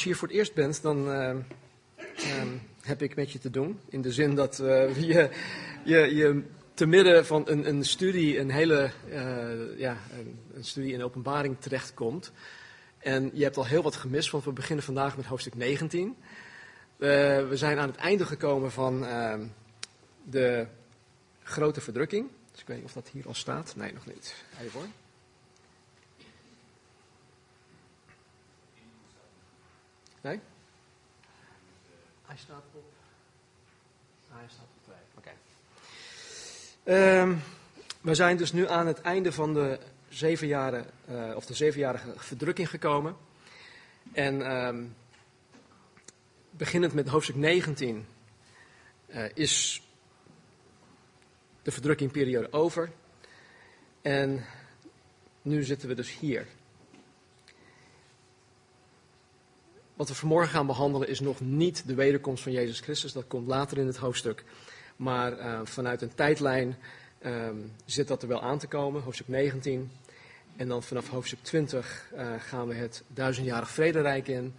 als je hier voor het eerst bent, dan eh, ehm, heb ik met je te doen. In de zin dat eh, je, je, je te midden van een, een studie, een hele eh, ja, een, een studie in openbaring terechtkomt. En je hebt al heel wat gemist, want we beginnen vandaag met hoofdstuk 19. we zijn aan het einde gekomen van ehm, de grote verdrukking. Dus ik weet niet of dat hier al staat. Nee, nog niet. Even hoor. Nee? Hij staat op. Hij staat op twee. Oké. Ehm, we zijn dus nu aan het einde van de zeven jaren, uh, of de zevenjarige verdrukking gekomen. En um, beginnend met hoofdstuk 19 uh, eh, is de verdrukkingperiode over. En nu zitten we dus hier. Wat we vanmorgen gaan behandelen is nog niet de wederkomst van Jezus Christus. Dat komt later in het hoofdstuk. Maar uh, vanuit een tijdlijn um, zit dat er wel aan te komen, hoofdstuk 19. En dan vanaf hoofdstuk 20 uh, eh, gaan we het duizendjarig vrederijk in.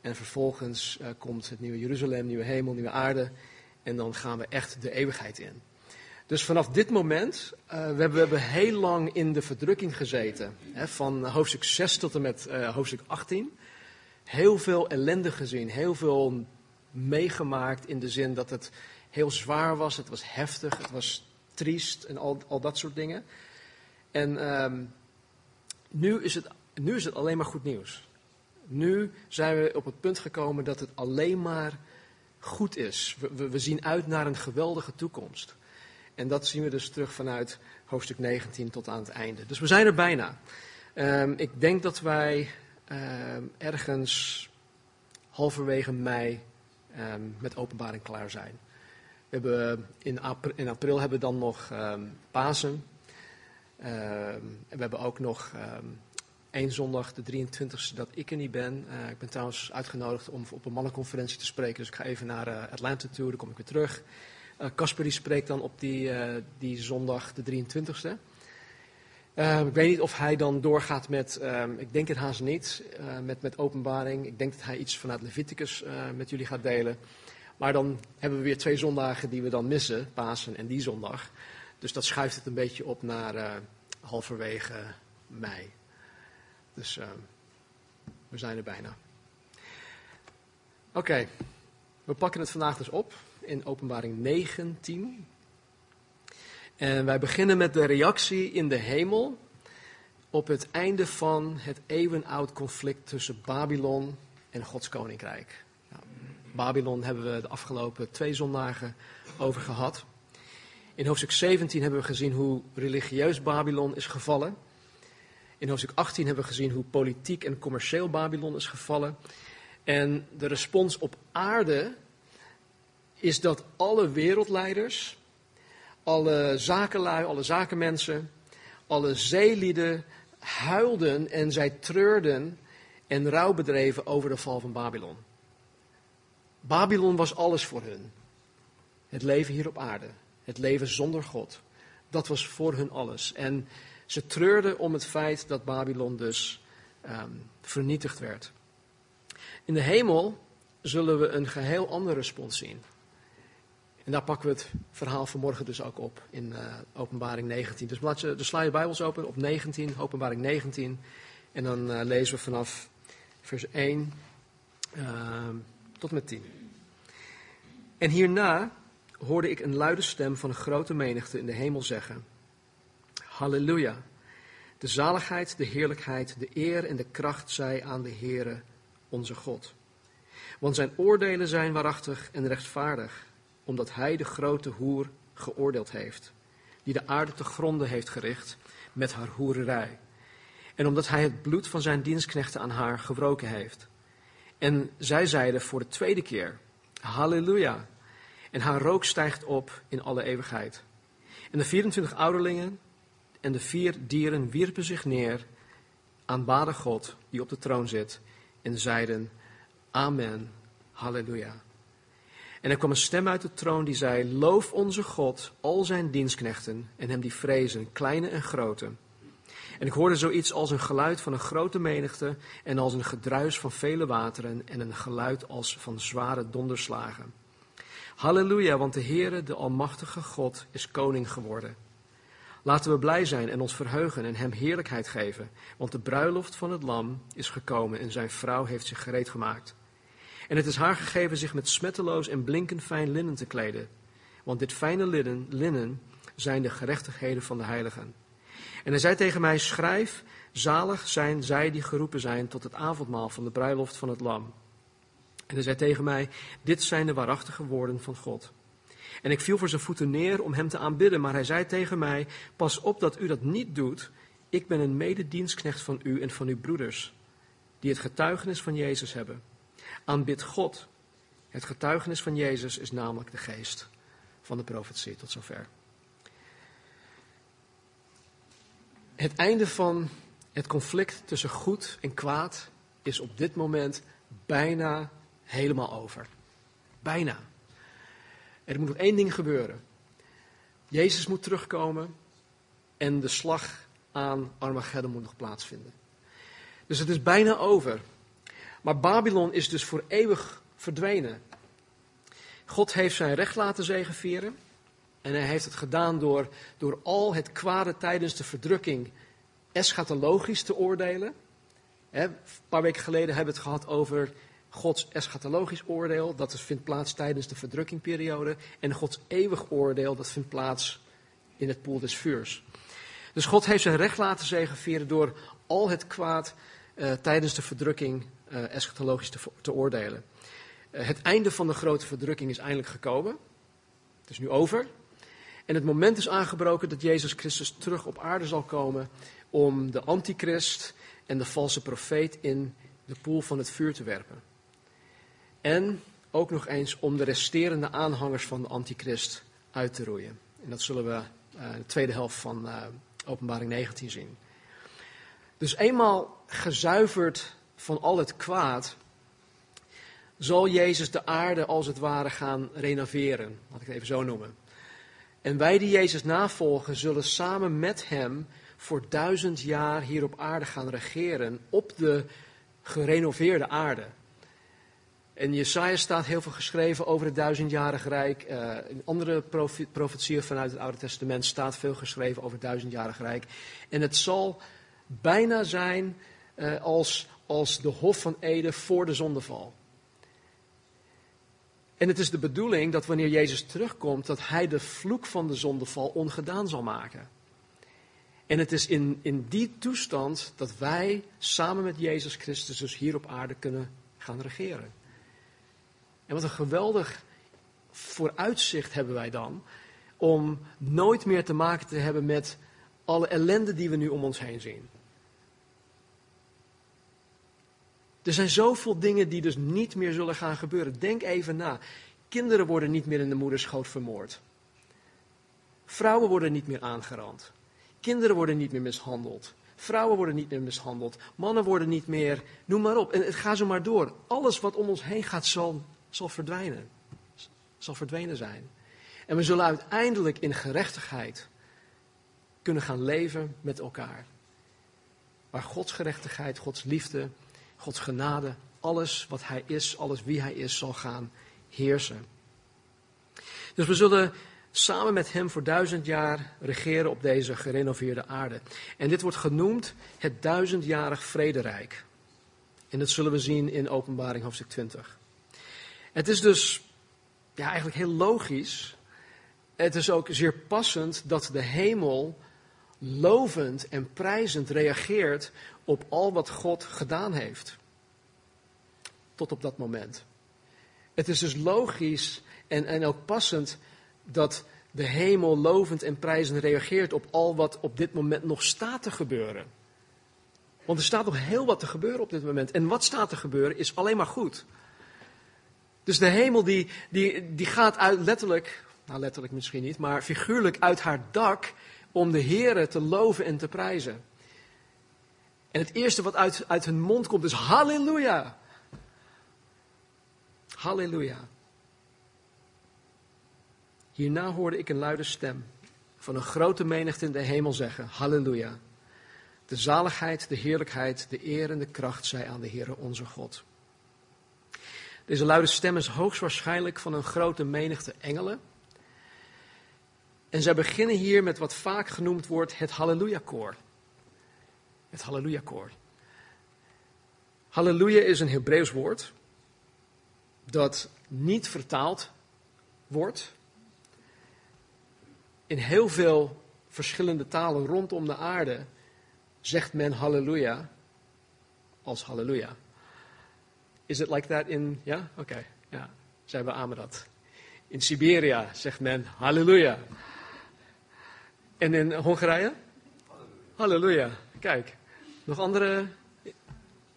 En vervolgens uh, komt het nieuwe Jeruzalem, nieuwe hemel, nieuwe aarde. En dan gaan we echt de eeuwigheid in. Dus vanaf dit moment, we, hebben, we, hebben, heel lang in de verdrukking gezeten. Hè, van hoofdstuk 6 tot en met hoofdstuk 18 heel veel ellende gezien, heel veel meegemaakt in de zin dat het heel zwaar was, het was heftig, het was triest en al, al dat soort dingen. En um, nu, is het, nu is het alleen maar goed nieuws. Nu zijn we op het punt gekomen dat het alleen maar goed is. We, we, zien uit naar een geweldige toekomst. En dat zien we dus terug vanuit hoofdstuk 19 tot aan het einde. Dus we zijn er bijna. Um, ik denk dat wij ergens halverwege mei um, met openbaring klaar zijn. We hebben in, april, in april hebben we dan nog um, Pasen. en we hebben ook nog één zondag, de 23e, dat ik er niet ben. Uh, ik ben trouwens uitgenodigd om op een mannenconferentie te spreken. Dus ik ga even naar uh, Atlanta toe, dan kom ik weer terug. Casper spreekt dan op die, die zondag, de 23e. Uh, ik weet niet of hij dan doorgaat met, uh, ik denk het haast niet, uh, met, met openbaring. Ik denk dat hij iets vanuit Leviticus eh, met jullie gaat delen. Maar dan hebben we weer twee zondagen die we dan missen, Pasen en die zondag. Dus dat schuift het een beetje op naar eh, halverwege mei. Dus ehm, we zijn er bijna. Oké, we pakken het vandaag dus op in openbaring 19. En wij beginnen met de reactie in de hemel op het einde van het eeuwenoud conflict tussen Babylon en Gods koninkrijk. Nou, Babylon hebben we de afgelopen twee zondagen over gehad. In hoofdstuk 17 hebben we gezien hoe religieus Babylon is gevallen. In hoofdstuk 18 hebben we gezien hoe politiek en commercieel Babylon is gevallen. En de respons op aarde is dat alle wereldleiders alle zakenlui, alle zakenmensen, alle zeelieden huilden en zij treurden en rouw bedreven over de val van Babylon. Babylon was alles voor hun. Het leven hier op aarde, het leven zonder God, dat was voor hun alles. En ze treurden om het feit dat Babylon dus um, vernietigd werd. In de hemel zullen we een geheel andere respons zien. En daar pakken we het verhaal vanmorgen dus ook op in uh, openbaring 19. Dus, laat je, dus sla je Bijbels open op 19, openbaring 19. En dan uh, lezen we vanaf vers 1 uh, ehm, tot met 10. En hierna hoorde ik een luide stem van een grote menigte in de hemel zeggen. Halleluja. De zaligheid, de heerlijkheid, de eer en de kracht zij aan de Heere, onze God. Want zijn oordelen zijn waarachtig en rechtvaardig omdat hij de grote hoer geoordeeld heeft, die de aarde te gronden heeft gericht met haar hoererij. En omdat hij het bloed van zijn dienstknechten aan haar gewroken heeft. En zij zeiden voor de tweede keer, halleluja. En haar rook stijgt op in alle eeuwigheid. En de 24 ouderlingen en de vier dieren wierpen zich neer, aanbaden God die op de troon zit en zeiden, amen, halleluja. En er kwam een stem uit de troon die zei: Loof onze God, al zijn dienstknechten en hem die vrezen, kleine en grote. En ik hoorde zoiets als een geluid van een grote menigte en als een gedruis van vele wateren en een geluid als van zware donderslagen. Halleluja, want de Heere, de Almachtige God, is koning geworden. Laten we blij zijn en ons verheugen en hem heerlijkheid geven, want de bruiloft van het lam is gekomen en zijn vrouw heeft zich gereed gemaakt. En het is haar gegeven zich met smetteloos en blinkend fijn linnen te kleden, want dit fijne linnen, linnen zijn de gerechtigheden van de heiligen. En hij zei tegen mij, schrijf, zalig zijn zij die geroepen zijn tot het avondmaal van de bruiloft van het lam. En hij zei tegen mij, dit zijn de waarachtige woorden van God. En ik viel voor zijn voeten neer om hem te aanbidden, maar hij zei tegen mij, pas op dat u dat niet doet. Ik ben een mededienstknecht van u en van uw broeders, die het getuigenis van Jezus hebben. Aanbid God. Het getuigenis van Jezus is namelijk de geest van de profetie. Tot zover. Het einde van het conflict tussen goed en kwaad is op dit moment bijna helemaal over. Bijna. Er moet nog één ding gebeuren. Jezus moet terugkomen en de slag aan Armageddon moet nog plaatsvinden. Dus het is bijna over. Maar Babylon is dus voor eeuwig verdwenen. God heeft zijn recht laten zegevieren. En hij heeft het gedaan door, door al het kwade tijdens de verdrukking eschatologisch te oordelen. een paar weken geleden hebben we het gehad over Gods eschatologisch oordeel. Dat vindt plaats tijdens de verdrukkingperiode. En Gods eeuwig oordeel, dat vindt plaats in het poel des vuurs. Dus God heeft zijn recht laten zegevieren door al het kwaad uh, tijdens de verdrukking uh, eschatologisch te, te oordelen. Uh, het einde van de grote verdrukking is eindelijk gekomen. Het is nu over. En het moment is aangebroken dat Jezus Christus terug op aarde zal komen om de antichrist en de valse profeet in de poel van het vuur te werpen. En ook nog eens om de resterende aanhangers van de antichrist uit te roeien. En dat zullen we uh, de tweede helft van Openbaring 19 zien. Dus eenmaal gezuiverd van al het kwaad, zal Jezus de aarde als het ware gaan renoveren. Laat ik het even zo noemen. En wij die Jezus navolgen, zullen samen met Hem voor duizend jaar hier op aarde gaan regeren, op de gerenoveerde aarde. In Jesaja staat heel veel geschreven over het duizendjarig rijk. Uh, in andere profetieën vanuit het Oude Testament staat veel geschreven over het duizendjarig rijk. En het zal bijna zijn uh, als, als de Hof van Eden voor de zondeval. En het is de bedoeling dat wanneer Jezus terugkomt, dat hij de vloek van de zondeval ongedaan zal maken. En het is in, in die toestand dat wij samen met Jezus Christus dus hier op aarde kunnen gaan regeren. En wat een geweldig vooruitzicht hebben wij dan om nooit meer te maken te hebben met alle ellende die we nu om ons heen zien. Er zijn zoveel dingen die dus niet meer zullen gaan gebeuren. Denk even na. Kinderen worden niet meer in de moederschoot vermoord. Vrouwen worden niet meer aangerand. Kinderen worden niet meer mishandeld. Vrouwen worden niet meer mishandeld. Mannen worden niet meer. Noem maar op. En het gaat zo maar door. Alles wat om ons heen gaat zal, zal verdwijnen. Zal verdwenen zijn. En we zullen uiteindelijk in gerechtigheid kunnen gaan leven met elkaar. Waar Gods gerechtigheid, Gods liefde, Gods genade, alles wat Hij is, alles wie Hij is, zal gaan heersen. Dus we zullen samen met Hem voor duizend jaar regeren op deze gerenoveerde aarde. En dit wordt genoemd het duizendjarig vrederijk. En dat zullen we zien in Openbaring hoofdstuk 20. Het is dus ja, eigenlijk heel logisch. Het is ook zeer passend dat de hemel lovend en prijzend reageert op al wat God gedaan heeft. Tot op dat moment. Het is dus logisch en, en ook passend dat de hemel lovend en prijzend reageert op al wat op dit moment nog staat te gebeuren. Want er staat nog heel wat te gebeuren op dit moment. En wat staat te gebeuren is alleen maar goed. Dus de hemel die, die, die gaat uit letterlijk, nou letterlijk misschien niet, maar figuurlijk uit haar dak om de Here te loven en te prijzen. En het eerste wat uit, uit hun mond komt is halleluja. Halleluja. Hierna hoorde ik een luide stem van een grote menigte in de hemel zeggen: Halleluja. De zaligheid, de heerlijkheid, de eer en de kracht zij aan de Heere onze God. Deze luide stem is hoogstwaarschijnlijk van een grote menigte engelen. En zij beginnen hier met wat vaak genoemd wordt het Halleluja-koor. Het Halleluja-koor. Halleluja is een Hebreeuws woord dat niet vertaald wordt. In heel veel verschillende talen rondom de aarde zegt men halleluja als halleluja. Is it like that in, ja? Oké, ja, zij beamen dat. In Siberia zegt men halleluja. En in Hongarije? Halleluja. Kijk, nog andere,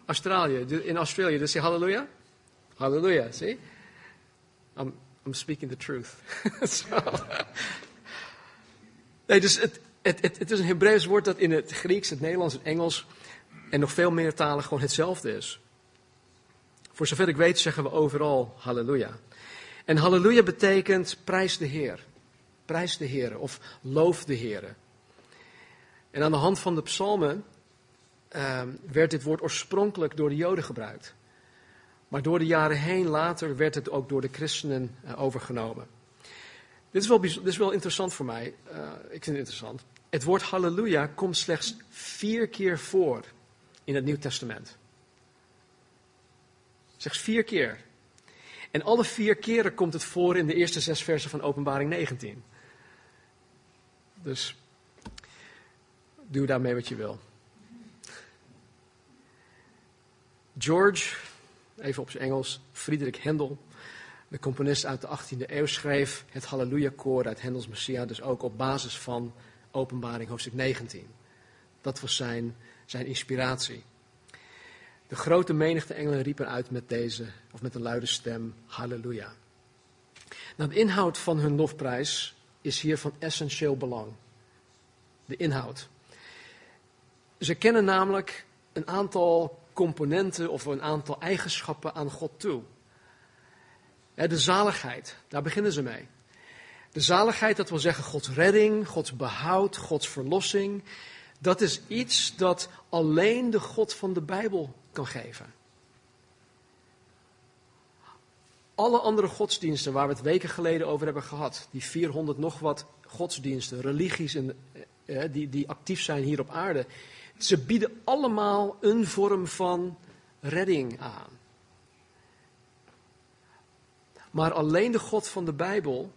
Australië, in Australië, dus je halleluja? Halleluja, zie? I'm, I'm speaking the truth. Nee, dus het, het, het, het is een Hebreeuws woord dat in het Grieks, het Nederlands, het Engels en nog veel meer talen gewoon hetzelfde is. Voor zover ik weet zeggen we overal halleluja. En halleluja betekent prijs de Heer. Prijs de Heer of loof de Heer. En aan de hand van de psalmen uh, werd dit woord oorspronkelijk door de Joden gebruikt. Maar door de jaren heen later werd het ook door de christenen uh, overgenomen. Dit is, wel, dit is wel interessant voor mij. Uh, ik vind het interessant. Het woord halleluja komt slechts vier keer voor in het Nieuw Testament. Slechts vier keer. En alle vier keren komt het voor in de eerste zes versen van Openbaring 19. Dus doe daarmee wat je wil. George, even op zijn Engels, Friedrich Händel, de componist uit de 18e eeuw, schreef het Halleluja-koor uit Hendels Messia, dus ook op basis van Openbaring hoofdstuk 19. Dat was zijn, zijn inspiratie. De grote menigte engelen riepen uit met deze, of met een luide stem, Halleluja. Nou, de inhoud van hun lofprijs is hier van essentieel belang. De inhoud. Ze kennen namelijk een aantal componenten of een aantal eigenschappen aan God toe. De zaligheid, daar beginnen ze mee. De zaligheid, dat wil zeggen Gods redding, Gods behoud, Gods verlossing. Dat is iets dat alleen de God van de Bijbel kan geven. Alle andere godsdiensten waar we het weken geleden over hebben gehad, die 400 nog wat godsdiensten, religies in, eh, die, die actief zijn hier op aarde, ze bieden allemaal een vorm van redding aan. Maar alleen de God van de Bijbel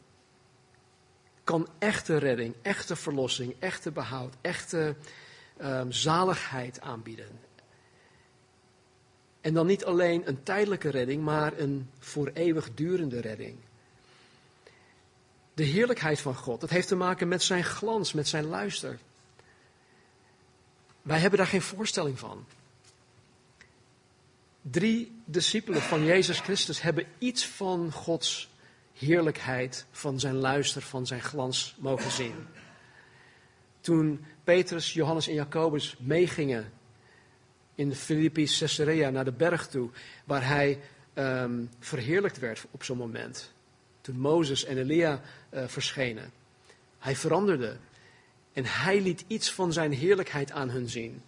kan echte redding, echte verlossing, echte behoud, echte um, zaligheid aanbieden. En dan niet alleen een tijdelijke redding, maar een voor eeuwig durende redding. De heerlijkheid van God, dat heeft te maken met zijn glans, met zijn luister. Wij hebben daar geen voorstelling van. Drie discipelen van Jezus Christus hebben iets van Gods heerlijkheid, van zijn luister, van zijn glans mogen zien. Toen Petrus, Johannes en Jacobus meegingen in Filippi Caesarea naar de berg toe, waar hij um, verheerlijkt werd op zo'n moment. Toen Mozes en Elia uh, verschenen. Hij veranderde. En hij liet iets van zijn heerlijkheid aan hun zien.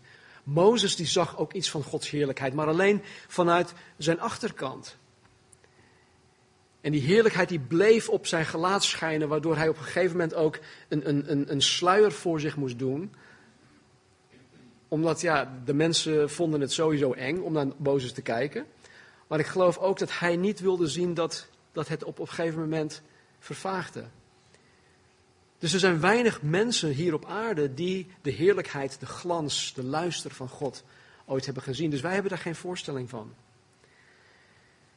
Mozes die zag ook iets van Gods heerlijkheid, maar alleen vanuit zijn achterkant. En die heerlijkheid die bleef op zijn gelaat schijnen, waardoor hij op een gegeven moment ook een, een, een, een sluier voor zich moest doen. Omdat ja, de mensen vonden het sowieso eng om naar Mozes te kijken. Maar ik geloof ook dat hij niet wilde zien dat, dat het op, op een gegeven moment vervaagde. Dus er zijn weinig mensen hier op aarde die de heerlijkheid, de glans, de luister van God ooit hebben gezien. Dus wij hebben daar geen voorstelling van.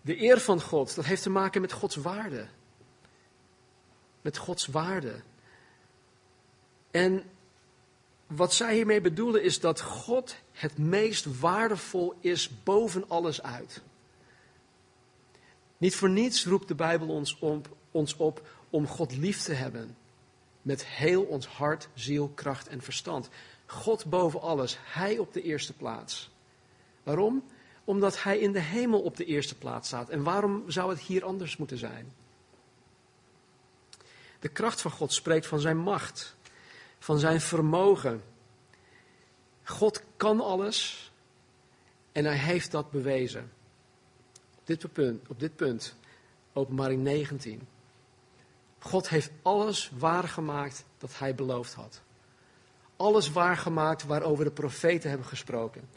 De eer van God, dat heeft te maken met Gods waarde. Met Gods waarde. En wat zij hiermee bedoelen is dat God het meest waardevol is boven alles uit. Niet voor niets roept de Bijbel ons op, ons op om God lief te hebben met heel ons hart, ziel, kracht en verstand. God boven alles, Hij op de eerste plaats. Waarom? Omdat Hij in de hemel op de eerste plaats staat. En waarom zou het hier anders moeten zijn? De kracht van God spreekt van Zijn macht, van Zijn vermogen, God kan alles en hij heeft dat bewezen. Op dit punt, op dit punt openbaring 19. God heeft alles waargemaakt dat hij beloofd had. Alles waargemaakt waarover de profeten hebben gesproken.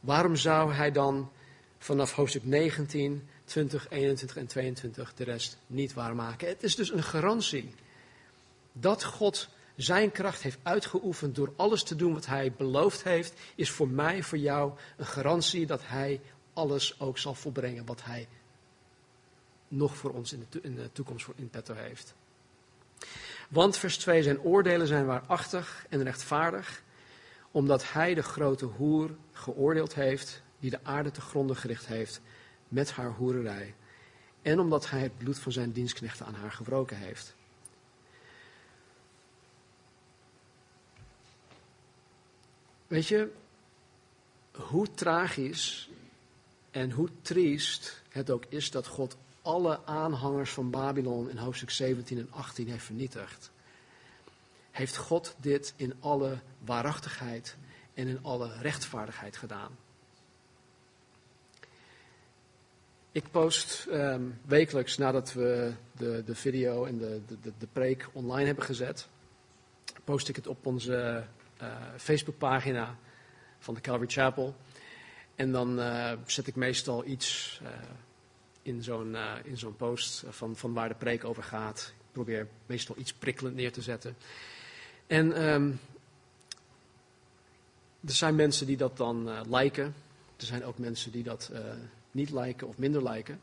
Waarom zou hij dan vanaf hoofdstuk 19, 20, 21 en 22 de rest niet waarmaken? Het is dus een garantie dat God zijn kracht heeft uitgeoefend door alles te doen wat hij beloofd heeft, is voor mij, voor jou een garantie dat hij alles ook zal volbrengen wat hij nog voor ons in de, toekomst voor in petto heeft. Want vers 2, zijn oordelen zijn waarachtig en rechtvaardig, omdat hij de grote hoer geoordeeld heeft, die de aarde te gronden gericht heeft met haar hoererij. En omdat hij het bloed van zijn dienstknechten aan haar gewroken heeft. Weet je, hoe tragisch en hoe triest het ook is dat God alle aanhangers van Babylon in hoofdstuk 17 en 18 heeft vernietigd, heeft God dit in alle waarachtigheid en in alle rechtvaardigheid gedaan. Ik post um, wekelijks nadat we de, de video en de, de, de preek online hebben gezet, post ik het op onze Facebookpagina van de Calvary Chapel. En dan uh, zet ik meestal iets uh, in zo'n in zo'n post van, van waar de preek over gaat. Ik probeer meestal iets prikkelend neer te zetten. En um, er zijn mensen die dat dan liken. Er zijn ook mensen die dat niet liken of minder liken.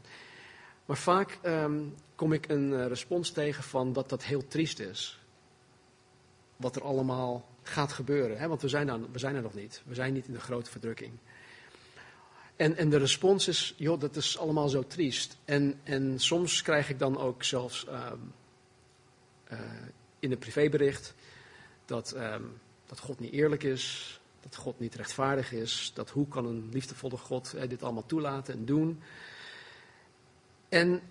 Maar vaak um, kom ik een respons tegen van dat dat heel triest is. Wat er allemaal gaat gebeuren. Hè? Want we zijn, dan, we zijn er nog niet. We zijn niet in de grote verdrukking. En, en de respons is, joh, dat is allemaal zo triest. En, en soms krijg ik dan ook zelfs um, uh, in een privébericht dat, um, dat God niet eerlijk is, dat God niet rechtvaardig is, dat hoe kan een liefdevolle God hè, dit allemaal toelaten en doen. En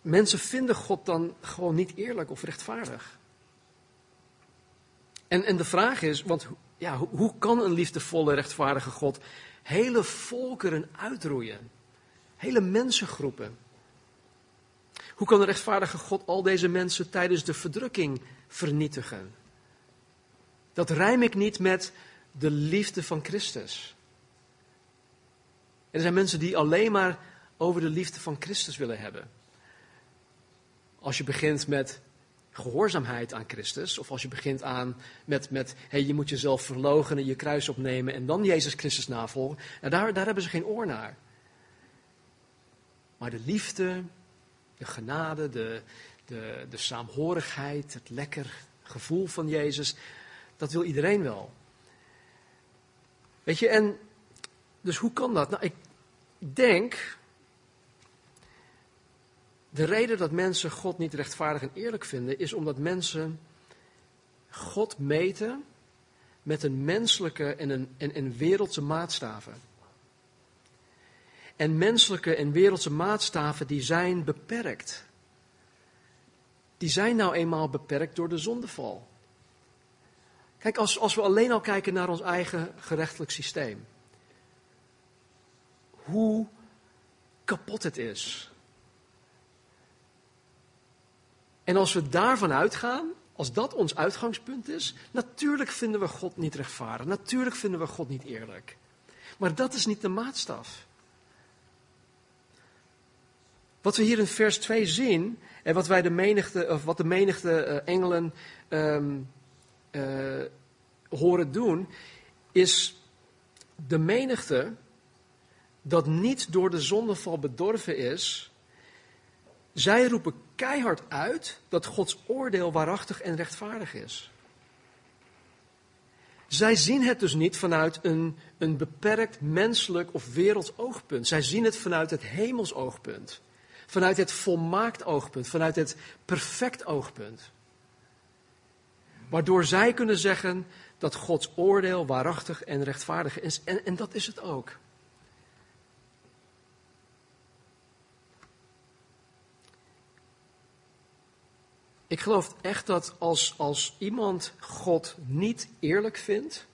mensen vinden God dan gewoon niet eerlijk of rechtvaardig. En, en de vraag is, want ja, hoe, kan een liefdevolle, rechtvaardige God hele volkeren uitroeien? Hele mensengroepen. Hoe kan een rechtvaardige God al deze mensen tijdens de verdrukking vernietigen? Dat rijm ik niet met de liefde van Christus. er zijn mensen die alleen maar over de liefde van Christus willen hebben. Als je begint met gehoorzaamheid aan Christus, of als je begint aan met, met hey, je moet jezelf verloochenen, je kruis opnemen en dan Jezus Christus navolgen, nou, daar, daar hebben ze geen oor naar. Maar de liefde, de genade, de, de, de saamhorigheid, het lekker gevoel van Jezus, dat wil iedereen wel. Weet je, en dus hoe kan dat? Nou, ik denk de reden dat mensen God niet rechtvaardig en eerlijk vinden, is omdat mensen God meten met een menselijke en een, en, wereldse maatstaven. En menselijke en wereldse maatstaven die zijn beperkt. Die zijn nou eenmaal beperkt door de zondeval. Kijk, als, als we alleen al kijken naar ons eigen gerechtelijk systeem. Hoe kapot het is. En als we daarvan uitgaan, als dat ons uitgangspunt is, natuurlijk vinden we God niet rechtvaardig. Natuurlijk vinden we God niet eerlijk. Maar dat is niet de maatstaf. Wat we hier in vers 2 zien, en wat, wij de menigte, of wat de menigte uh, engelen um, uh, horen doen, is de menigte dat niet door de zondeval bedorven is, zij roepen keihard uit dat Gods oordeel waarachtig en rechtvaardig is. Zij zien het dus niet vanuit een, een beperkt menselijk of werelds oogpunt. Zij zien het vanuit het hemels oogpunt. Vanuit het volmaakt oogpunt. Vanuit het perfect oogpunt. Waardoor zij kunnen zeggen dat Gods oordeel waarachtig en rechtvaardig is. En, en dat is het ook. Ik geloof echt dat als, als iemand God niet eerlijk vindt,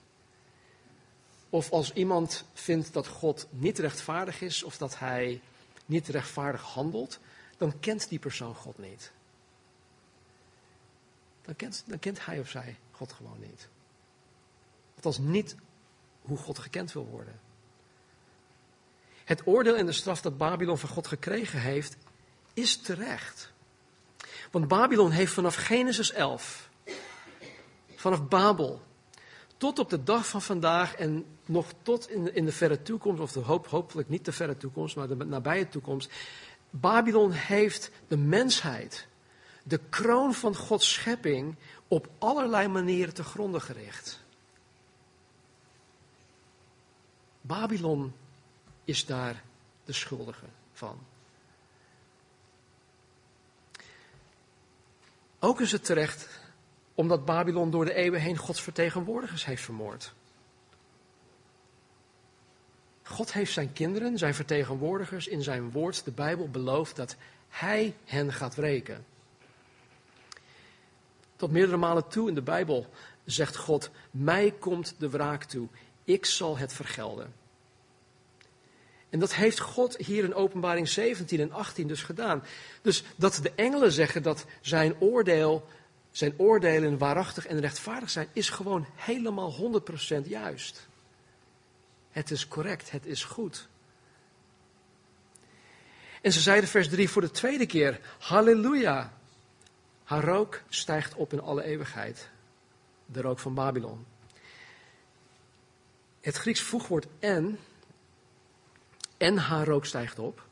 of als iemand vindt dat God niet rechtvaardig is, of dat hij niet rechtvaardig handelt, dan kent die persoon God niet. Dan kent, dan kent hij of zij God gewoon niet. Althans, niet hoe God gekend wil worden. Het oordeel en de straf dat Babylon van God gekregen heeft, is terecht. Want Babylon heeft vanaf Genesis 11, vanaf Babel, tot op de dag van vandaag en nog tot in in de verre toekomst, of de hoop, hopelijk niet de verre toekomst, maar de nabije toekomst. Babylon heeft de mensheid, de kroon van Gods schepping, op allerlei manieren te gronden gericht. Babylon is daar de schuldige van. Ook is het terecht omdat Babylon door de eeuwen heen Gods vertegenwoordigers heeft vermoord. God heeft zijn kinderen, zijn vertegenwoordigers in zijn woord, de Bijbel, beloofd dat hij hen gaat wreken. Tot meerdere malen toe in de Bijbel zegt God: Mij komt de wraak toe, ik zal het vergelden. En dat heeft God hier in Openbaring 17 en 18 dus gedaan. Dus dat de engelen zeggen dat zijn oordeel, zijn oordelen waarachtig en rechtvaardig zijn, is gewoon helemaal 100% juist. Het is correct, het is goed. En ze zeiden vers 3 voor de tweede keer, halleluja. Haar rook stijgt op in alle eeuwigheid. De rook van Babylon. Het Grieks voegwoord en en haar rook stijgt op,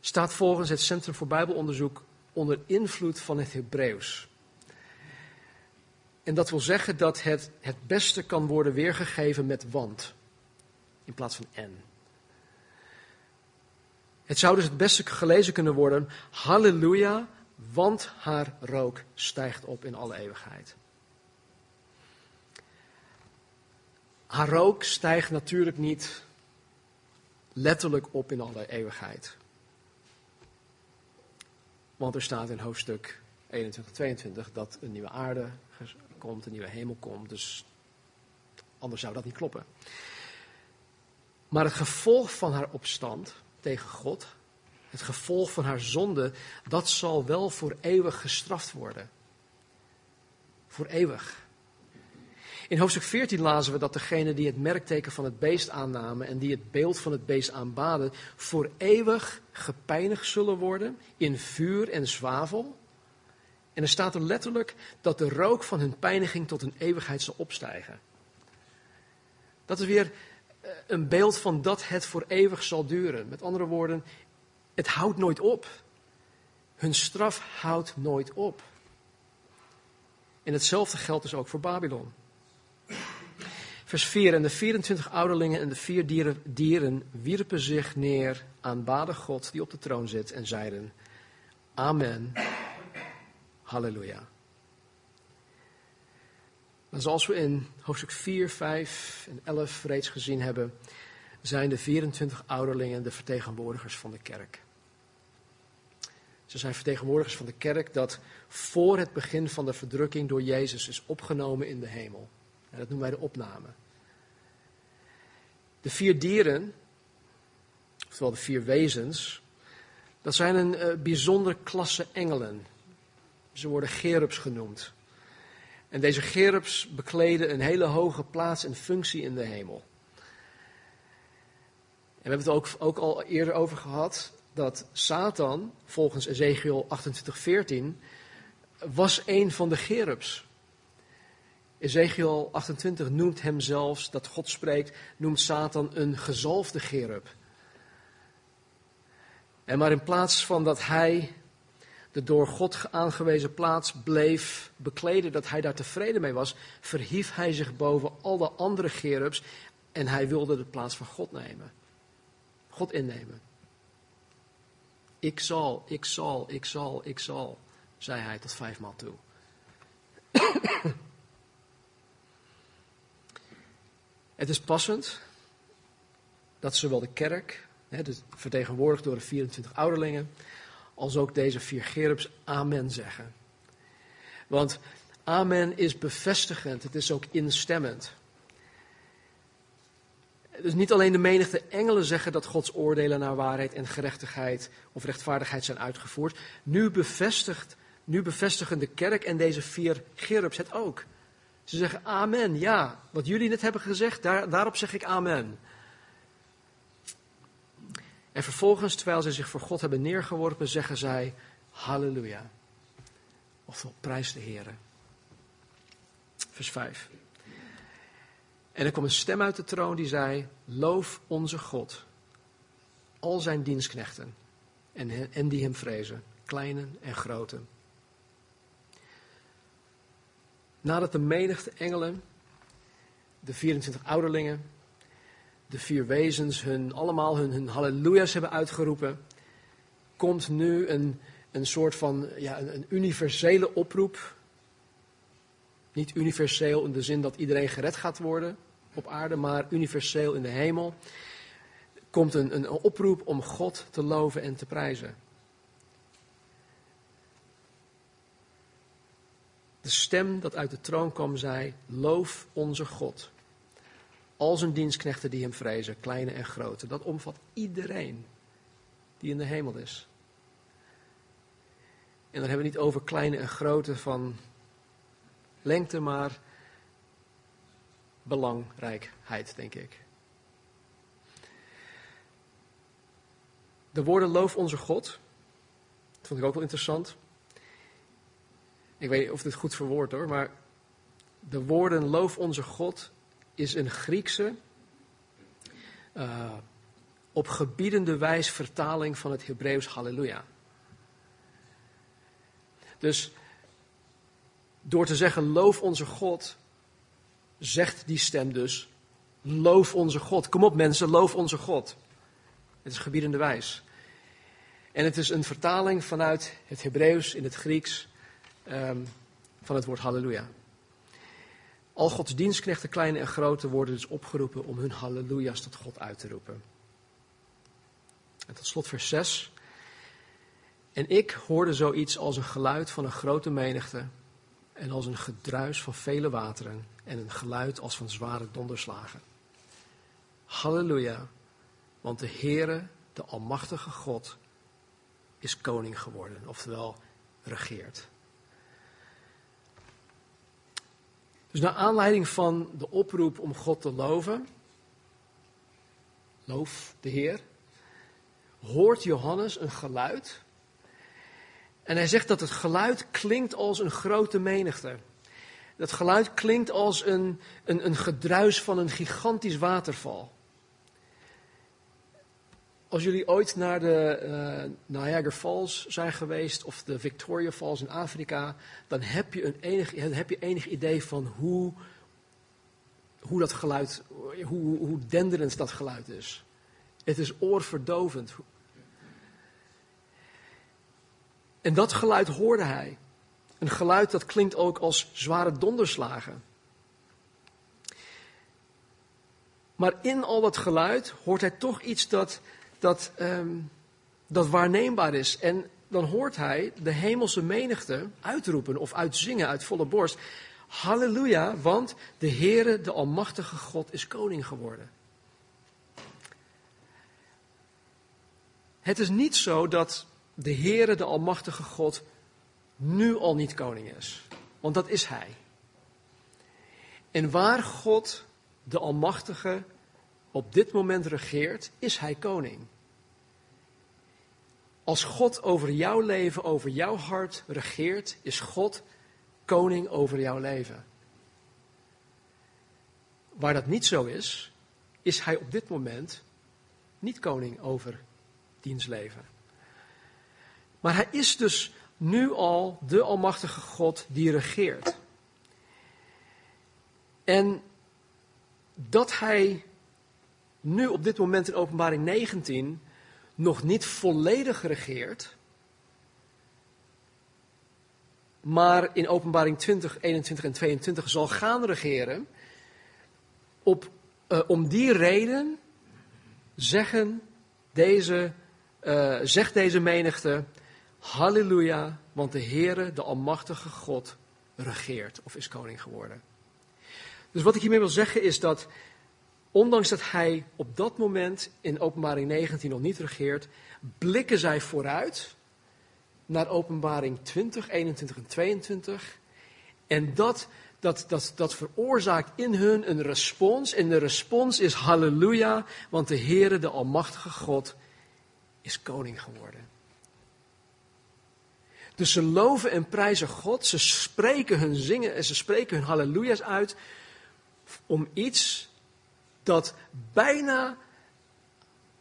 staat volgens het Centrum voor Bijbelonderzoek onder invloed van het Hebreeuws. En dat wil zeggen dat het het beste kan worden weergegeven met want, in plaats van en. Het zou dus het beste gelezen kunnen worden, halleluja, want haar rook stijgt op in alle eeuwigheid. Haar rook stijgt natuurlijk niet letterlijk op in alle eeuwigheid. Want er staat in hoofdstuk 21, 22 dat een nieuwe aarde komt, een nieuwe hemel komt. Dus anders zou dat niet kloppen. Maar het gevolg van haar opstand tegen God, het gevolg van haar zonde, dat zal wel voor eeuwig gestraft worden. Voor eeuwig. In hoofdstuk 14 lazen we dat degenen die het merkteken van het beest aannamen en die het beeld van het beest aanbaden, voor eeuwig gepeinigd zullen worden in vuur en zwavel. En er staat er letterlijk dat de rook van hun pijniging tot een eeuwigheid zal opstijgen. Dat is weer eh, een beeld van dat het voor eeuwig zal duren. Met andere woorden, het houdt nooit op. Hun straf houdt nooit op. En hetzelfde geldt dus ook voor Babylon. Vers 4. En de 24 ouderlingen en de vier dieren, dieren wierpen zich neer, aanbaden God die op de troon zit en zeiden: Amen. Halleluja. Zoals we in hoofdstuk 4, 5 en 11 reeds gezien hebben, zijn de 24 ouderlingen de vertegenwoordigers van de kerk. Ze zijn vertegenwoordigers van de kerk dat voor het begin van de verdrukking door Jezus is opgenomen in de hemel. En dat noemen wij de opname. De vier dieren, oftewel de vier wezens, dat zijn een uh, bijzondere klasse engelen. Ze worden gerubs genoemd. En deze gerubs bekleden een hele hoge plaats en functie in de hemel. En we hebben het ook, ook al eerder over gehad dat Satan, volgens Ezekiel 28:14, was een van de gerubs. Ezekiel 28 noemt hem zelfs, dat God spreekt, noemt Satan een gezalfde gerub. En maar in plaats van dat hij de door God aangewezen plaats bleef bekleden, dat hij daar tevreden mee was, verhief hij zich boven al de andere gerubs en hij wilde de plaats van God nemen. God innemen. Ik zal, ik zal, ik zal, ik zal, zei hij tot vijfmaal toe. Het is passend dat zowel de kerk, dus door de 24 ouderlingen, als ook deze vier gerubs amen zeggen. Want amen is bevestigend, het is ook instemmend. Dus niet alleen de menigte engelen zeggen dat Gods oordelen naar waarheid en gerechtigheid of rechtvaardigheid zijn uitgevoerd. Nu, bevestigt, nu bevestigen de kerk en deze vier gerubs het ook. Ze zeggen amen, ja. Wat jullie net hebben gezegd, daar, daarop zeg ik amen. En vervolgens, terwijl zij zich voor God hebben neergeworpen, zeggen zij halleluja. Oftewel, prijs de Heer. Vers 5. En er kwam een stem uit de troon die zei: Loof onze God, al zijn dienstknechten en, en die hem vrezen, kleine en grote. Nadat de menigte engelen, de 24 ouderlingen, de vier wezens hun, allemaal hun, hun halleluja's hebben uitgeroepen, komt nu een, een soort van ja, een, een universele oproep. Niet universeel in de zin dat iedereen gered gaat worden op aarde, maar universeel in de hemel. Komt een, een oproep om God te loven en te prijzen. De stem dat uit de troon kwam zei: Loof onze God. Al zijn dienstknechten die hem vrezen, kleine en grote. Dat omvat iedereen die in de hemel is. En dan hebben we niet over kleine en grote van lengte, maar belangrijkheid, denk ik. De woorden loof onze God, dat vond ik ook wel interessant. Ik weet niet of dit goed verwoord hoor, maar de woorden loof onze God is een Griekse, uh, op gebiedende wijs vertaling van het Hebreeuws halleluja. Dus door te zeggen loof onze God, zegt die stem dus loof onze God. Kom op mensen, loof onze God. Het is gebiedende wijs. En het is een vertaling vanuit het Hebreeuws in het Grieks um, van het woord halleluja. Al Gods dienstknechten, kleine en grote, worden dus opgeroepen om hun halleluja's tot God uit te roepen. En tot slot vers 6. En ik hoorde zoiets als een geluid van een grote menigte en als een gedruis van vele wateren en een geluid als van zware donderslagen. Halleluja, want de Heere, de Almachtige God, is koning geworden, oftewel regeert. Dus naar aanleiding van de oproep om God te loven, loof de Heer, hoort Johannes een geluid. En hij zegt dat het geluid klinkt als een grote menigte. Dat geluid klinkt als een, een, een gedruis van een gigantisch waterval. Als jullie ooit naar de uh, Niagara Falls zijn geweest of de Victoria Falls in Afrika, dan heb je, een enig, heb je enig idee van hoe, hoe dat geluid, hoe, hoe denderend dat geluid is. Het is oorverdovend. En dat geluid hoorde hij. Een geluid dat klinkt ook als zware donderslagen. Maar in al dat geluid hoort hij toch iets dat dat, um, dat waarneembaar is. En dan hoort hij de hemelse menigte uitroepen of uitzingen uit volle borst. Halleluja, want de Heere, de Almachtige God, is koning geworden. Het is niet zo dat de Heere, de Almachtige God, nu al niet koning is. Want dat is Hij. En waar God, de Almachtige, op dit moment regeert, is hij koning. Als God over jouw leven, over jouw hart regeert, is God koning over jouw leven. Waar dat niet zo is, is hij op dit moment niet koning over diens leven. Maar hij is dus nu al de Almachtige God die regeert. En dat hij nu op dit moment in openbaring 19 nog niet volledig regeert, maar in openbaring 20, 21 en 22 zal gaan regeren, op, uh, om die reden zeggen deze, uh, zegt deze menigte, halleluja, want de Heere, de Almachtige God, regeert of is koning geworden. Dus wat ik hiermee wil zeggen is dat, ondanks dat hij op dat moment in openbaring 19 nog niet regeert, blikken zij vooruit naar openbaring 20, 21 en 22. En dat, dat, dat, dat veroorzaakt in hun een respons. En de respons is halleluja, want de Heere, de Almachtige God, is koning geworden. Dus ze loven en prijzen God, ze spreken hun zingen en ze spreken hun halleluja's uit om iets dat bijna,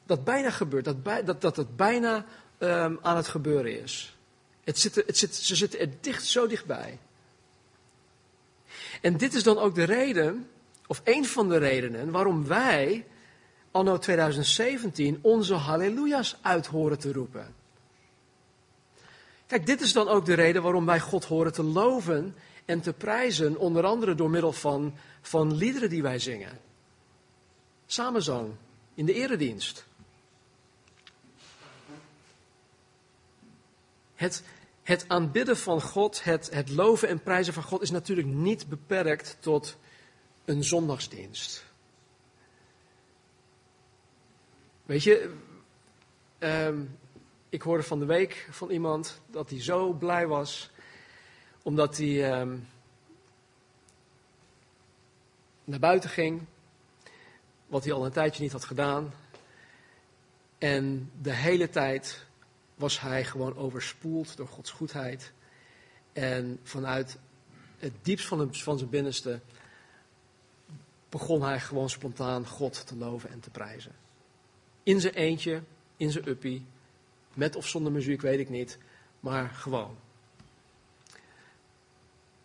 dat bijna gebeurt, dat, dat, dat het bijna um, aan het gebeuren is. Het zit, het zit, ze zitten er dicht, zo dichtbij. En dit is dan ook de reden, of een van de redenen, waarom wij anno 2017 onze halleluja's uit horen te roepen. Kijk, dit is dan ook de reden waarom wij God horen te loven en te prijzen, onder andere door middel van, van liederen die wij zingen. Samenzang in de eredienst. Het, het aanbidden van God, het, het loven en prijzen van God is natuurlijk niet beperkt tot een zondagsdienst. Weet je, um, ik hoorde van de week van iemand dat hij zo blij was omdat hij um, naar buiten ging, wat hij al een tijdje niet had gedaan. En de hele tijd was hij gewoon overspoeld door Gods goedheid. En vanuit het diepst van, van zijn binnenste begon hij gewoon spontaan God te loven en te prijzen. In zijn eentje, in zijn uppie, met of zonder muziek, weet ik niet, maar gewoon.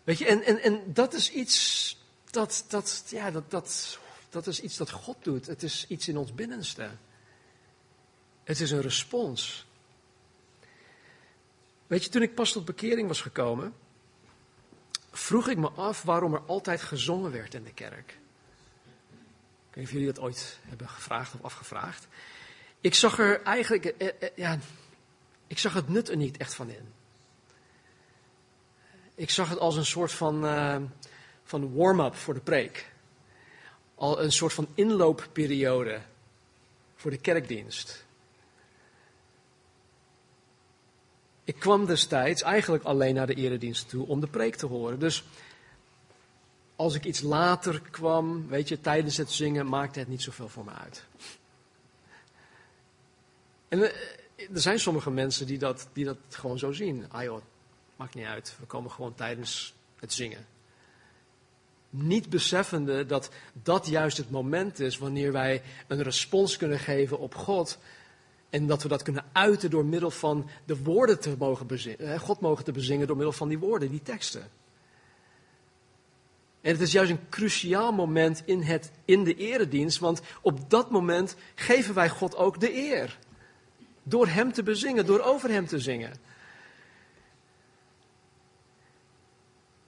Weet je, en, en, en dat is iets dat, dat, ja, dat, dat, dat is iets dat God doet. Het is iets in ons binnenste. Het is een respons. Weet je, toen ik pas tot bekering was gekomen, vroeg ik me af waarom er altijd gezongen werd in de kerk. Ik weet niet of jullie dat ooit hebben gevraagd of afgevraagd. Ik zag er eigenlijk, eh, eh, ja, ik zag het nut er niet echt van in. Ik zag het als een soort van, uh, van warm-up voor de preek. Al een soort van inloopperiode voor de kerkdienst. Ik kwam destijds eigenlijk alleen naar de eredienst toe om de preek te horen. Dus als ik iets later kwam, weet je, tijdens het zingen, maakte het niet zoveel voor me uit. En eh, er zijn sommige mensen die dat, die dat gewoon zo zien. Ah joh, maakt niet uit, we komen gewoon tijdens het zingen. Niet beseffende dat dat juist het moment is wanneer wij een respons kunnen geven op God en dat we dat kunnen uiten door middel van de woorden te mogen bezingen. God mogen te bezingen door middel van die woorden, die teksten. En het is juist een cruciaal moment in, het, in de eredienst, want op dat moment geven wij God ook de eer. Door Hem te bezingen, door over Hem te zingen.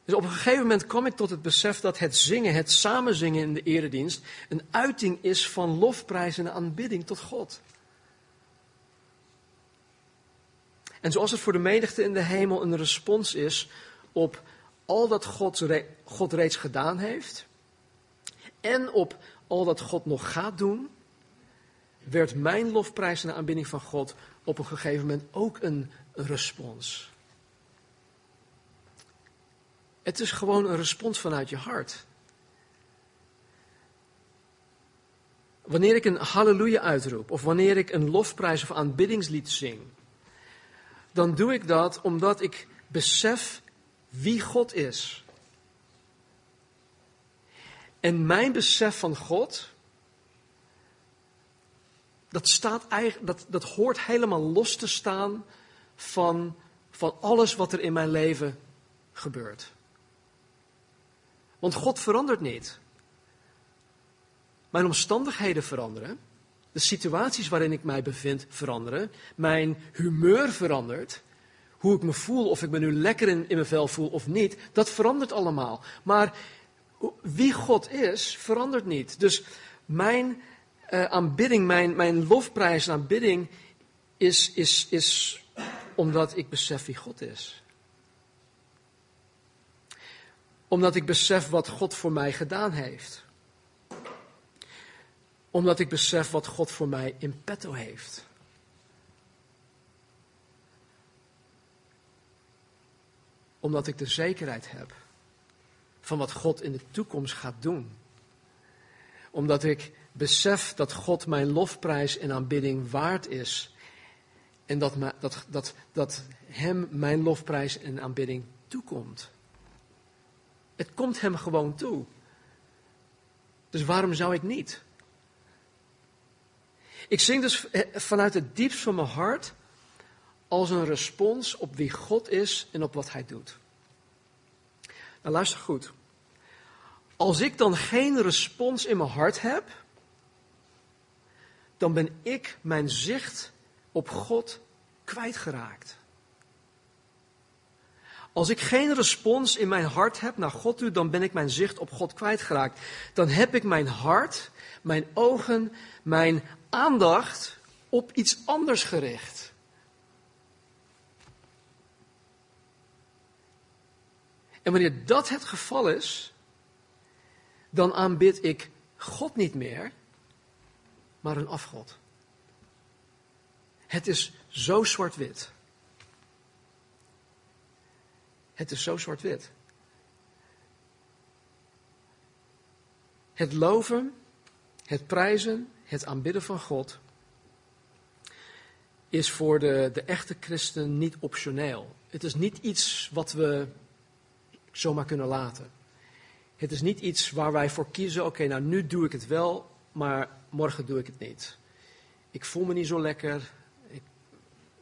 Dus op een gegeven moment kwam ik tot het besef dat het zingen, het samenzingen in de eredienst, een uiting is van lofprijs en aanbidding tot God. En zoals het voor de menigte in de hemel een respons is op al dat God, God reeds gedaan heeft en op al dat God nog gaat doen, werd mijn lofprijs en aanbidding van God op een gegeven moment ook een respons. Het is gewoon een respons vanuit je hart. Wanneer ik een halleluja uitroep, of wanneer ik een lofprijs of aanbiddingslied zing, dan doe ik dat omdat ik besef wie God is. En mijn besef van God, dat, staat eigenlijk, dat, dat hoort helemaal los te staan van, van alles wat er in mijn leven gebeurt. Want God verandert niet. Mijn omstandigheden veranderen. De situaties waarin ik mij bevind veranderen. Mijn humeur verandert. Hoe ik me voel, of ik me nu lekker in, in mijn vel voel of niet, dat verandert allemaal. Maar wie God is, verandert niet. Dus mijn uh, aanbidding, mijn, mijn lofprijs en aanbidding is, is, is omdat ik besef wie God is. Omdat ik besef wat God voor mij gedaan heeft. Omdat ik besef wat God voor mij in petto heeft. Omdat ik de zekerheid heb van wat God in de toekomst gaat doen. Omdat ik besef dat God mijn lofprijs en aanbidding waard is. En dat, dat, dat, dat Hem mijn lofprijs en aanbidding toekomt. Het komt Hem gewoon toe. Dus waarom zou ik niet? Ik zing dus vanuit het diepst van mijn hart als een respons op wie God is en op wat Hij doet. Nou, luister goed. Als ik dan geen respons in mijn hart heb, dan ben ik mijn zicht op God kwijtgeraakt. Als ik geen respons in mijn hart heb naar God toe, dan ben ik mijn zicht op God kwijtgeraakt. Dan heb ik mijn hart, mijn ogen, mijn aandacht op iets anders gericht. En wanneer dat het geval is, dan aanbid ik God niet meer, maar een afgod. Het is zo zwart-wit. Het is zo zwart-wit. Het loven, het prijzen, het aanbidden van God is voor de, de echte christen niet optioneel. Het is niet iets wat we zomaar kunnen laten. Het is niet iets waar wij voor kiezen, oké, nou nu doe ik het wel, maar morgen doe ik het niet. Ik voel me niet zo lekker, ik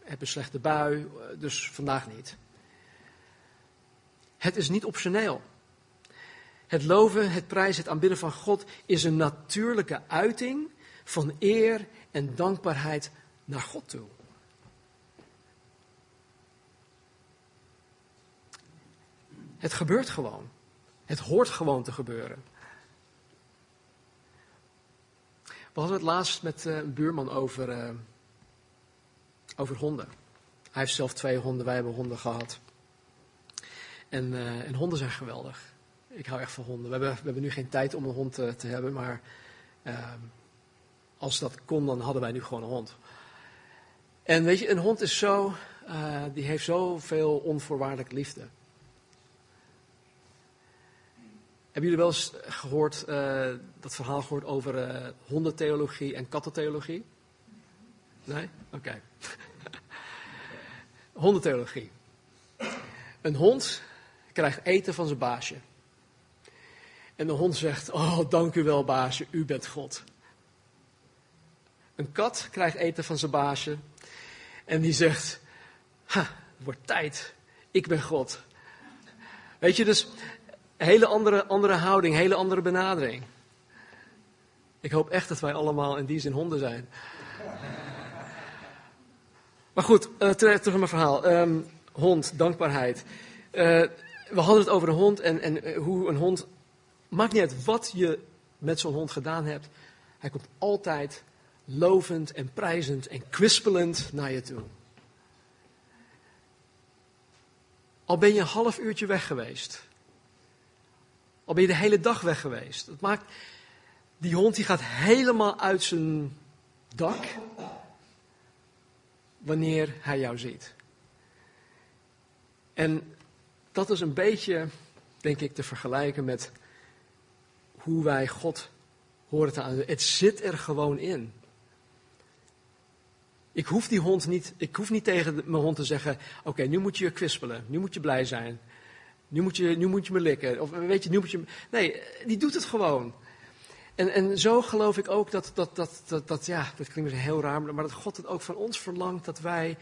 heb een slechte bui, dus vandaag niet. Het is niet optioneel. Het loven, het prijzen, het aanbidden van God is een natuurlijke uiting van eer en dankbaarheid naar God toe. Het gebeurt gewoon. Het hoort gewoon te gebeuren. We hadden het laatst met eh, een buurman over, uh, over honden. Hij heeft zelf twee honden, wij hebben honden gehad. En, uh, en honden zijn geweldig. Ik hou echt van honden. We hebben, we hebben nu geen tijd om een hond te, te hebben, maar ehm, als dat kon, dan hadden wij nu gewoon een hond. En weet je, een hond is zo, die heeft zoveel onvoorwaardelijke liefde. Hebben jullie wel eens gehoord, dat verhaal gehoord over hondentheologie en kattentheologie? Nee? Oké. Okay. hondentheologie. Een hond krijgt eten van zijn baasje. En de hond zegt, oh dank u wel baasje, u bent God. Een kat krijgt eten van zijn baasje. En die zegt, ha, het wordt tijd, ik ben God. Weet je, dus hele andere, andere houding, hele andere benadering. Ik hoop echt dat wij allemaal in die zin honden zijn. Maar goed, uh, terug, naar mijn verhaal. Um, hond, dankbaarheid. Uh, we hadden het over een hond en, en uh, hoe een hond. Maakt niet uit wat je met zo'n hond gedaan hebt. Hij komt altijd lovend en prijzend en kwispelend naar je toe. Al ben je een half uurtje weg geweest. Al ben je de hele dag weg geweest. Dat maakt, die hond die gaat helemaal uit zijn dak wanneer hij jou ziet. En dat is een beetje, denk ik, te vergelijken met hoe wij God horen te aan. Het zit er gewoon in. Ik hoef die hond niet, ik hoef niet tegen mijn hond te zeggen: Oké, nu moet je kwispelen, nu moet je blij zijn. Nu moet je, nu moet je me likken. Of weet je, nu moet je. Nee, die doet het gewoon. En, en zo geloof ik ook dat, dat, dat, dat, dat, ja, dat klinkt heel raar, maar dat God het ook van ons verlangt dat wij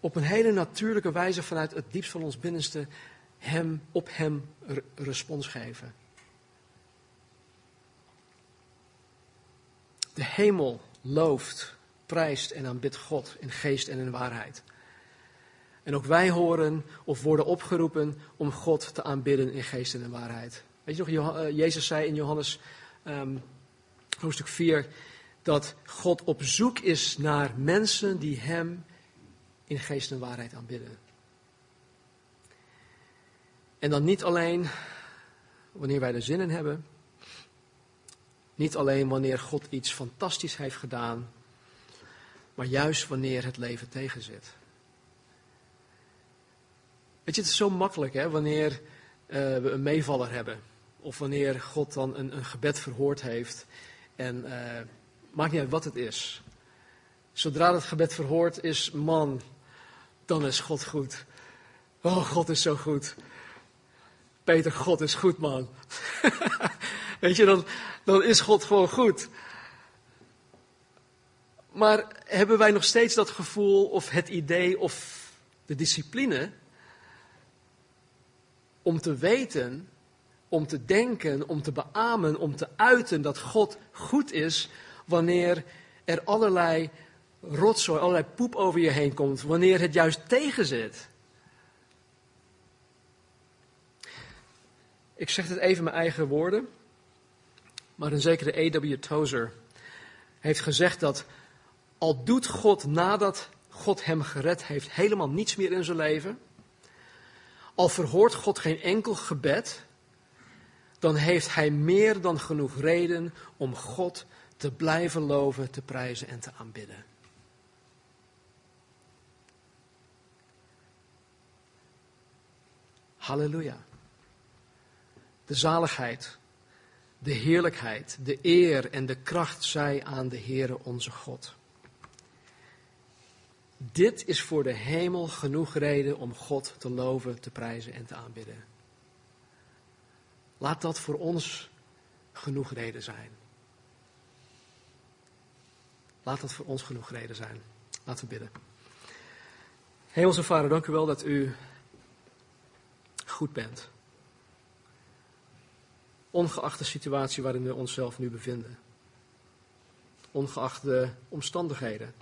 op een hele natuurlijke wijze vanuit het diepst van ons binnenste hem, op hem respons geven. De hemel looft, prijst en aanbidt God in geest en in waarheid. En ook wij horen of worden opgeroepen om God te aanbidden in geest en in waarheid. Weet je nog, eh, Jezus zei in Johannes um, hoofdstuk 4 dat God op zoek is naar mensen die Hem in geest en waarheid aanbidden. En dan niet alleen wanneer wij er zin in hebben. Niet alleen wanneer God iets fantastisch heeft gedaan. Maar juist wanneer het leven tegenzit. Weet je, het is zo makkelijk hè, wanneer uh, we een meevaller hebben. Of wanneer God dan een, een gebed verhoord heeft. En uh, maakt niet uit wat het is. Zodra het gebed verhoord is, man, dan is God goed. Oh, God is zo goed. Peter, God is goed, man. Weet je, dan, dan is God gewoon goed. Maar hebben wij nog steeds dat gevoel of het idee of de discipline om te weten, om te denken, om te beamen, om te uiten dat God goed is wanneer er allerlei rotzooi, allerlei poep over je heen komt, wanneer het juist tegenzit? Ik zeg het even mijn eigen woorden, maar een zekere A.W. Tozer heeft gezegd dat al doet God nadat God hem gered heeft helemaal niets meer in zijn leven, al verhoort God geen enkel gebed, dan heeft hij meer dan genoeg reden om God te blijven loven, te prijzen en te aanbidden. Halleluja de zaligheid, de heerlijkheid, de eer en de kracht zij aan de Heere onze God. Dit is voor de hemel genoeg reden om God te loven, te prijzen en te aanbidden. Laat dat voor ons genoeg reden zijn. Laat dat voor ons genoeg reden zijn. Laten we bidden. Hemelse Vader, dank u wel dat u goed bent ongeacht de situatie waarin we onszelf nu bevinden. Ongeacht de omstandigheden.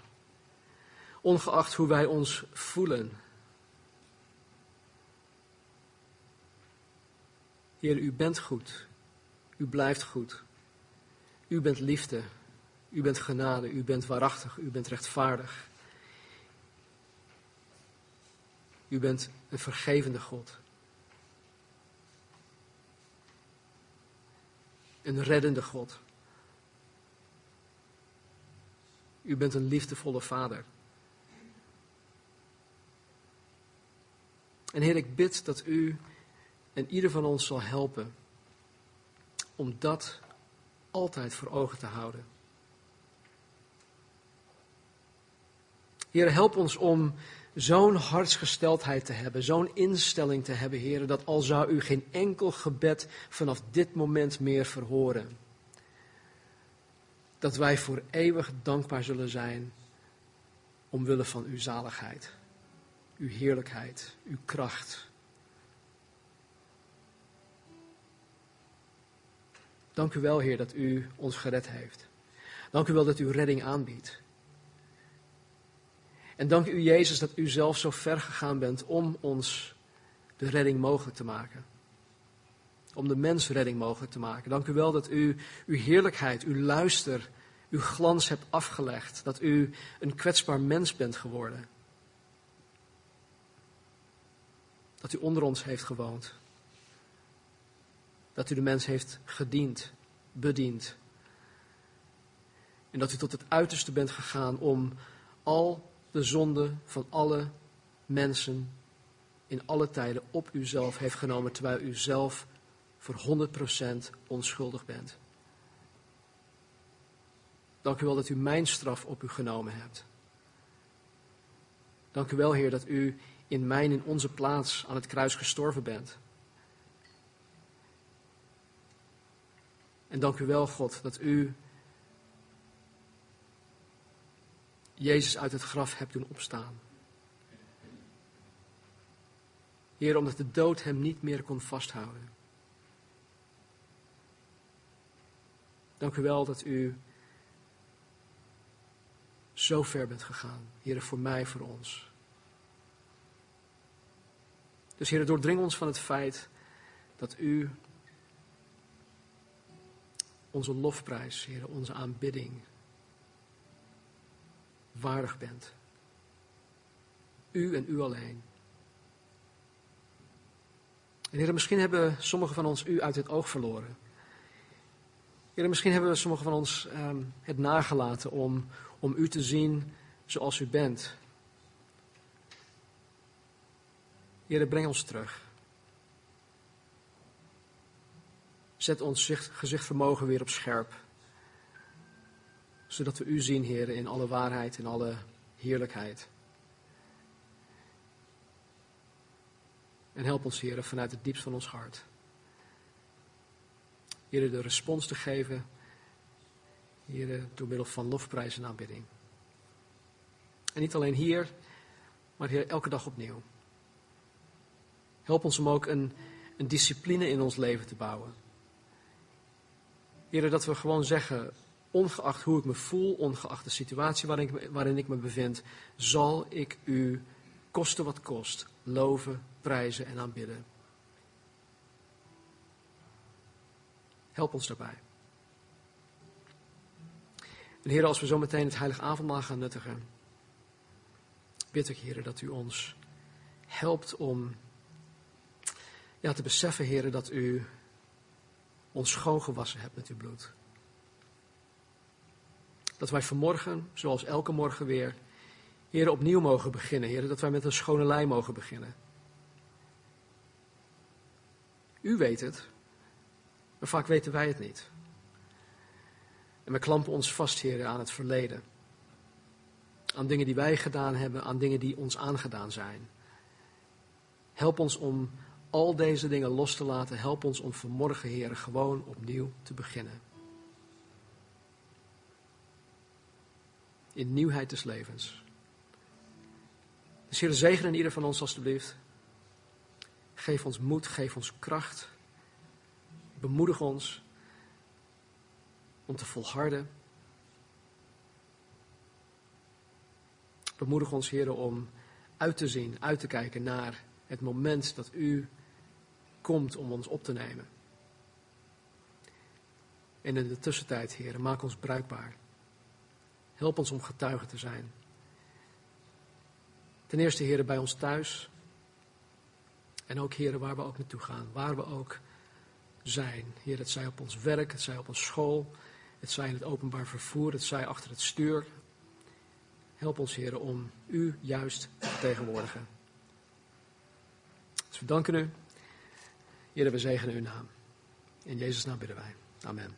Ongeacht hoe wij ons voelen. Heer, u bent goed. U blijft goed. U bent liefde. U bent genade. U bent waarachtig. U bent rechtvaardig. U bent een vergevende God. Een reddende God. U bent een liefdevolle Vader. En Heer, ik bid dat u en ieder van ons zal helpen om dat altijd voor ogen te houden. Heer, help ons om zo'n hartsgesteldheid te hebben, zo'n instelling te hebben, heren, dat al zou u geen enkel gebed vanaf dit moment meer verhoren, dat wij voor eeuwig dankbaar zullen zijn omwille van uw zaligheid, uw heerlijkheid, uw kracht. Dank u wel, Heer, dat u ons gered heeft. Dank u wel dat u redding aanbiedt. En dank u, Jezus, dat u zelf zo ver gegaan bent om ons de redding mogelijk te maken. Om de mens redding mogelijk te maken. Dank u wel dat u uw heerlijkheid, uw luister, uw glans hebt afgelegd. Dat u een kwetsbaar mens bent geworden. Dat u onder ons heeft gewoond. Dat u de mens heeft gediend, bediend. En dat u tot het uiterste bent gegaan om al de zonde van alle mensen in alle tijden op uzelf heeft genomen, terwijl u zelf voor 100% onschuldig bent. Dank u wel dat u mijn straf op u genomen hebt. Dank u wel, Heer, dat u in mijn, in onze plaats aan het kruis gestorven bent. En dank u wel, God, dat u Jezus uit het graf hebt doen opstaan. Heer, omdat de dood hem niet meer kon vasthouden. Dank u wel dat u zo ver bent gegaan. Heer, voor mij, voor ons. Dus Heer, doordring ons van het feit dat u onze lofprijs, Heer, onze aanbidding, waardig bent. U en u alleen. En heren, misschien hebben sommigen van ons u uit het oog verloren. Heren, misschien hebben sommigen van ons ehm, het nagelaten om, om u te zien zoals u bent. Heren, breng ons terug. Zet ons zicht, gezichtvermogen weer op scherp. Zodat we u zien, Heer, in alle waarheid, in alle heerlijkheid. En help ons, Heer, vanuit het diepst van ons hart. Heer, de respons te geven. Heer, door middel van lofprijs en aanbidding. En niet alleen hier, maar Heer, elke dag opnieuw. Help ons om ook een, een discipline in ons leven te bouwen. Heer, dat we gewoon zeggen, ongeacht hoe ik me voel, ongeacht de situatie waarin ik, waarin ik me bevind, zal ik u, koste wat kost, loven, prijzen en aanbidden. Help ons daarbij. En Heer, als we zo meteen het heilige avondmaal gaan nuttigen, bid ik, Heer, dat u ons helpt om ja, te beseffen, Heer, dat u ons schoongewassen hebt met uw bloed. Dat wij vanmorgen, zoals elke morgen weer, Heer, opnieuw mogen beginnen. Heer, dat wij met een schone lei mogen beginnen. U weet het, maar vaak weten wij het niet. En we klampen ons vast, Heer, aan het verleden. Aan dingen die wij gedaan hebben, aan dingen die ons aangedaan zijn. Help ons om al deze dingen los te laten. Help ons om vanmorgen, Heer, gewoon opnieuw te beginnen. In nieuwheid des levens. Dus Heer, zegen in ieder van ons alstublieft. Geef ons moed, geef ons kracht. Bemoedig ons om te volharden. Bemoedig ons, Heer, om uit te zien, uit te kijken naar het moment dat U komt om ons op te nemen. En in de tussentijd, Heer, maak ons bruikbaar. Help ons om getuige te zijn. Ten eerste, Heer, bij ons thuis. En ook, Heer, waar we ook naartoe gaan. Waar we ook zijn. Heer, het zij op ons werk, het zij op ons school. Het zij in het openbaar vervoer, het zij achter het stuur. Help ons, Heer, om U juist te vertegenwoordigen. Dus we danken U. Heer, we zegenen uw naam. In Jezus' naam bidden wij. Amen.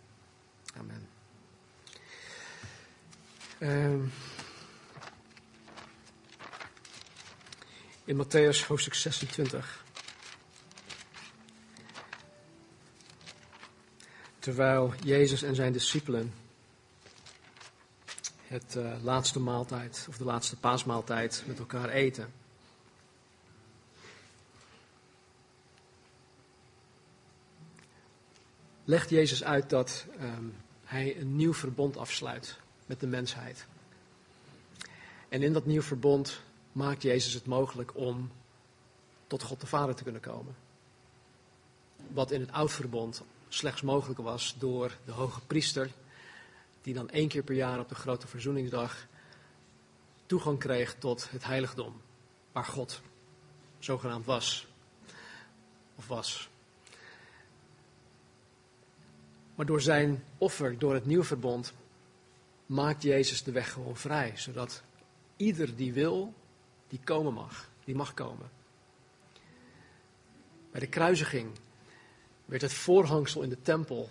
Amen. Uh, in Matthäus hoofdstuk 26. Terwijl Jezus en zijn discipelen het uh, laatste maaltijd, of de laatste paasmaaltijd met elkaar eten. legt Jezus uit dat um, hij een nieuw verbond afsluit met de mensheid. En in dat nieuw verbond maakt Jezus het mogelijk om tot God de Vader te kunnen komen. Wat in het oud verbond slechts mogelijk was door de hoge priester, die dan één keer per jaar op de grote verzoeningsdag toegang kreeg tot het heiligdom, waar God zogenaamd was. Of was. Maar door zijn offer, door het nieuw verbond, maakt Jezus de weg gewoon vrij. Zodat ieder die wil, die komen mag. Die mag komen. Bij de kruisiging werd het voorhangsel in de tempel,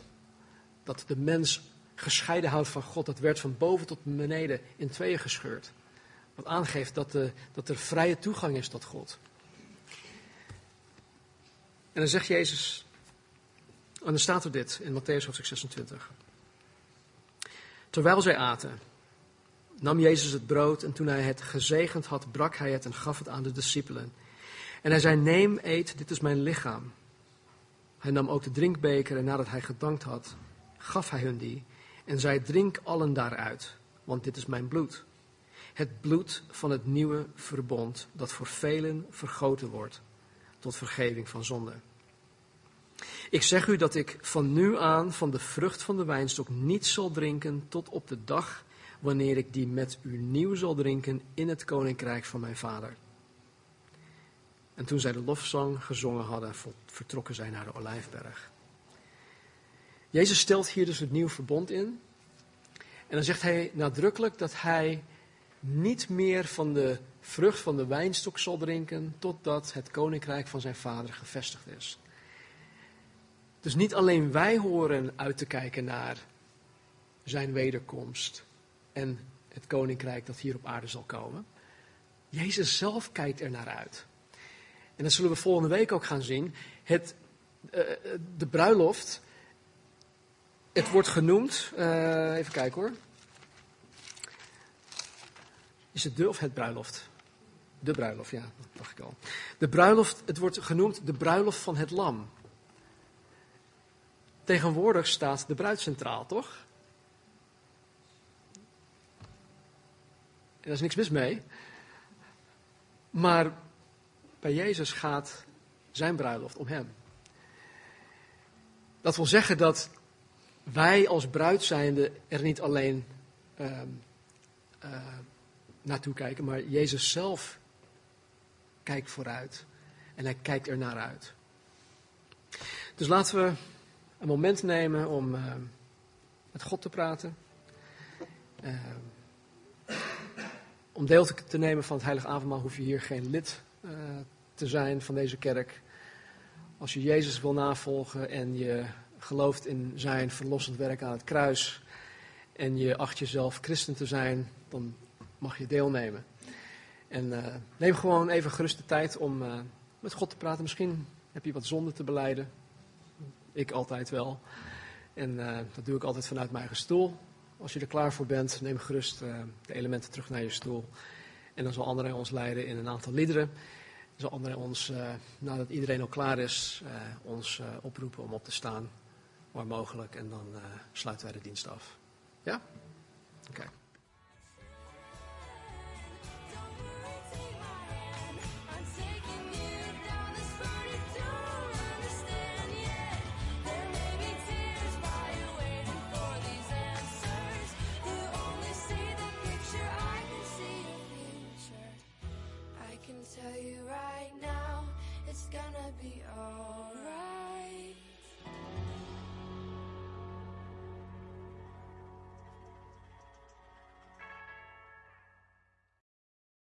dat de mens gescheiden houdt van God, dat werd van boven tot beneden in tweeën gescheurd. Wat aangeeft dat, de, dat er vrije toegang is tot God. En dan zegt Jezus en dan staat er dit in Matthäus hoofdstuk 26. Terwijl zij aten, nam Jezus het brood en toen hij het gezegend had, brak hij het en gaf het aan de discipelen. En hij zei, neem, eet, dit is mijn lichaam. Hij nam ook de drinkbeker en nadat hij gedankt had, gaf hij hun die en zei, drink allen daaruit, want dit is mijn bloed. Het bloed van het nieuwe verbond dat voor velen vergoten wordt tot vergeving van zonden. Ik zeg u dat ik van nu aan van de vrucht van de wijnstok niet zal drinken tot op de dag wanneer ik die met u nieuw zal drinken in het koninkrijk van mijn vader. En toen zij de lofzang gezongen hadden, vertrokken zij naar de Olijfberg. Jezus stelt hier dus het nieuw verbond in. En dan zegt hij nadrukkelijk dat hij niet meer van de vrucht van de wijnstok zal drinken totdat het koninkrijk van zijn vader gevestigd is. Dus niet alleen wij horen uit te kijken naar zijn wederkomst en het koninkrijk dat hier op aarde zal komen. Jezus zelf kijkt er naar uit. En dat zullen we volgende week ook gaan zien. Het, uh, de bruiloft, het wordt genoemd, uh, even kijken hoor. Is het de of het bruiloft? De bruiloft, ja, dat dacht ik al. De bruiloft, het wordt genoemd de bruiloft van het lam. Tegenwoordig staat de bruid centraal, toch? En daar is niks mis mee. Maar bij Jezus gaat zijn bruiloft om hem. Dat wil zeggen dat wij als bruid zijnde er niet alleen uh, uh, naartoe kijken, maar Jezus zelf kijkt vooruit. En hij kijkt er naar uit. Dus laten we een moment nemen om uh, met God te praten. Uh, om deel te, nemen van het Heilige Avondmaal hoef je hier geen lid uh, te zijn van deze kerk. Als je Jezus wil navolgen en je gelooft in zijn verlossend werk aan het kruis en je acht jezelf christen te zijn, dan mag je deelnemen. En neem gewoon even gerust de tijd om met God te praten. Misschien heb je wat zonde te beleiden. Ik altijd wel. En uh, dat doe ik altijd vanuit mijn eigen stoel. Als je er klaar voor bent, neem gerust de elementen terug naar je stoel. En dan zal André ons leiden in een aantal liederen. Dan zal André ons, nadat iedereen al klaar is, ons oproepen om op te staan. Waar mogelijk. En dan sluiten wij de dienst af. Ja? Oké.